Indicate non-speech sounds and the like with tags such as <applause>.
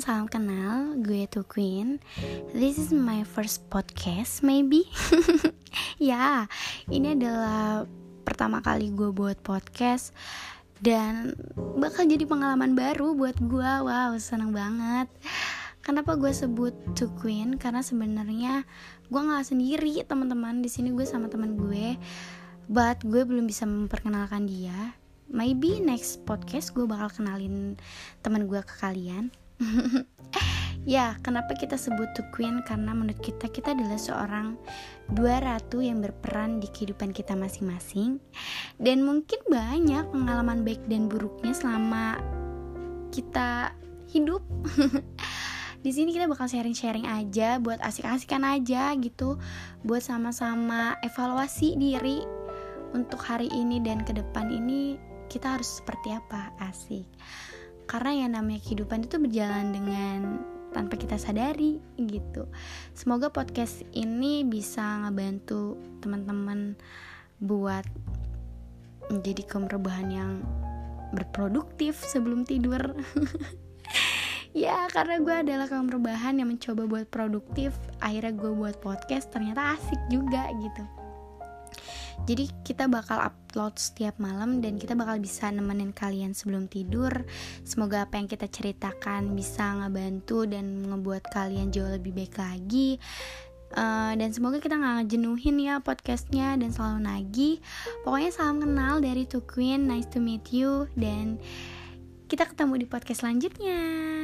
salam kenal. Gue tuh Queen. This is my first podcast, maybe. <laughs> ya, ini adalah pertama kali gue buat podcast dan bakal jadi pengalaman baru buat gue. Wow, seneng banget. Kenapa gue sebut to Queen? Karena sebenarnya gue nggak sendiri, teman-teman. Di sini gue sama teman gue, but gue belum bisa memperkenalkan dia maybe next podcast gue bakal kenalin teman gue ke kalian. <laughs> Ya kenapa kita sebut to queen? Karena menurut kita kita adalah seorang dua ratu yang berperan di kehidupan kita masing-masing. Dan mungkin banyak pengalaman baik dan buruknya selama kita hidup. <laughs> Di sini kita bakal sharing-sharing aja buat asik-asikan aja gitu. Buat sama-sama evaluasi diri untuk hari ini dan ke depan ini kita harus seperti apa? Asik. Karena yang namanya kehidupan itu berjalan dengan tanpa kita sadari gitu. Semoga podcast ini bisa ngebantu teman-teman buat menjadi kaum rebahan yang berproduktif sebelum tidur. <laughs> Ya karena gue adalah kaum rebahan yang mencoba buat produktif akhirnya gue buat podcast ternyata asik juga gitu jadi kita bakal upload setiap malam dan kita bakal bisa nemenin kalian sebelum tidur. Semoga apa yang kita ceritakan bisa ngebantu dan ngebuat kalian jauh lebih baik lagi. Uh, dan semoga kita nggak ngejenuhin ya podcastnya dan selalu nagih. Pokoknya salam kenal dari To Queen, nice to meet you dan kita ketemu di podcast selanjutnya.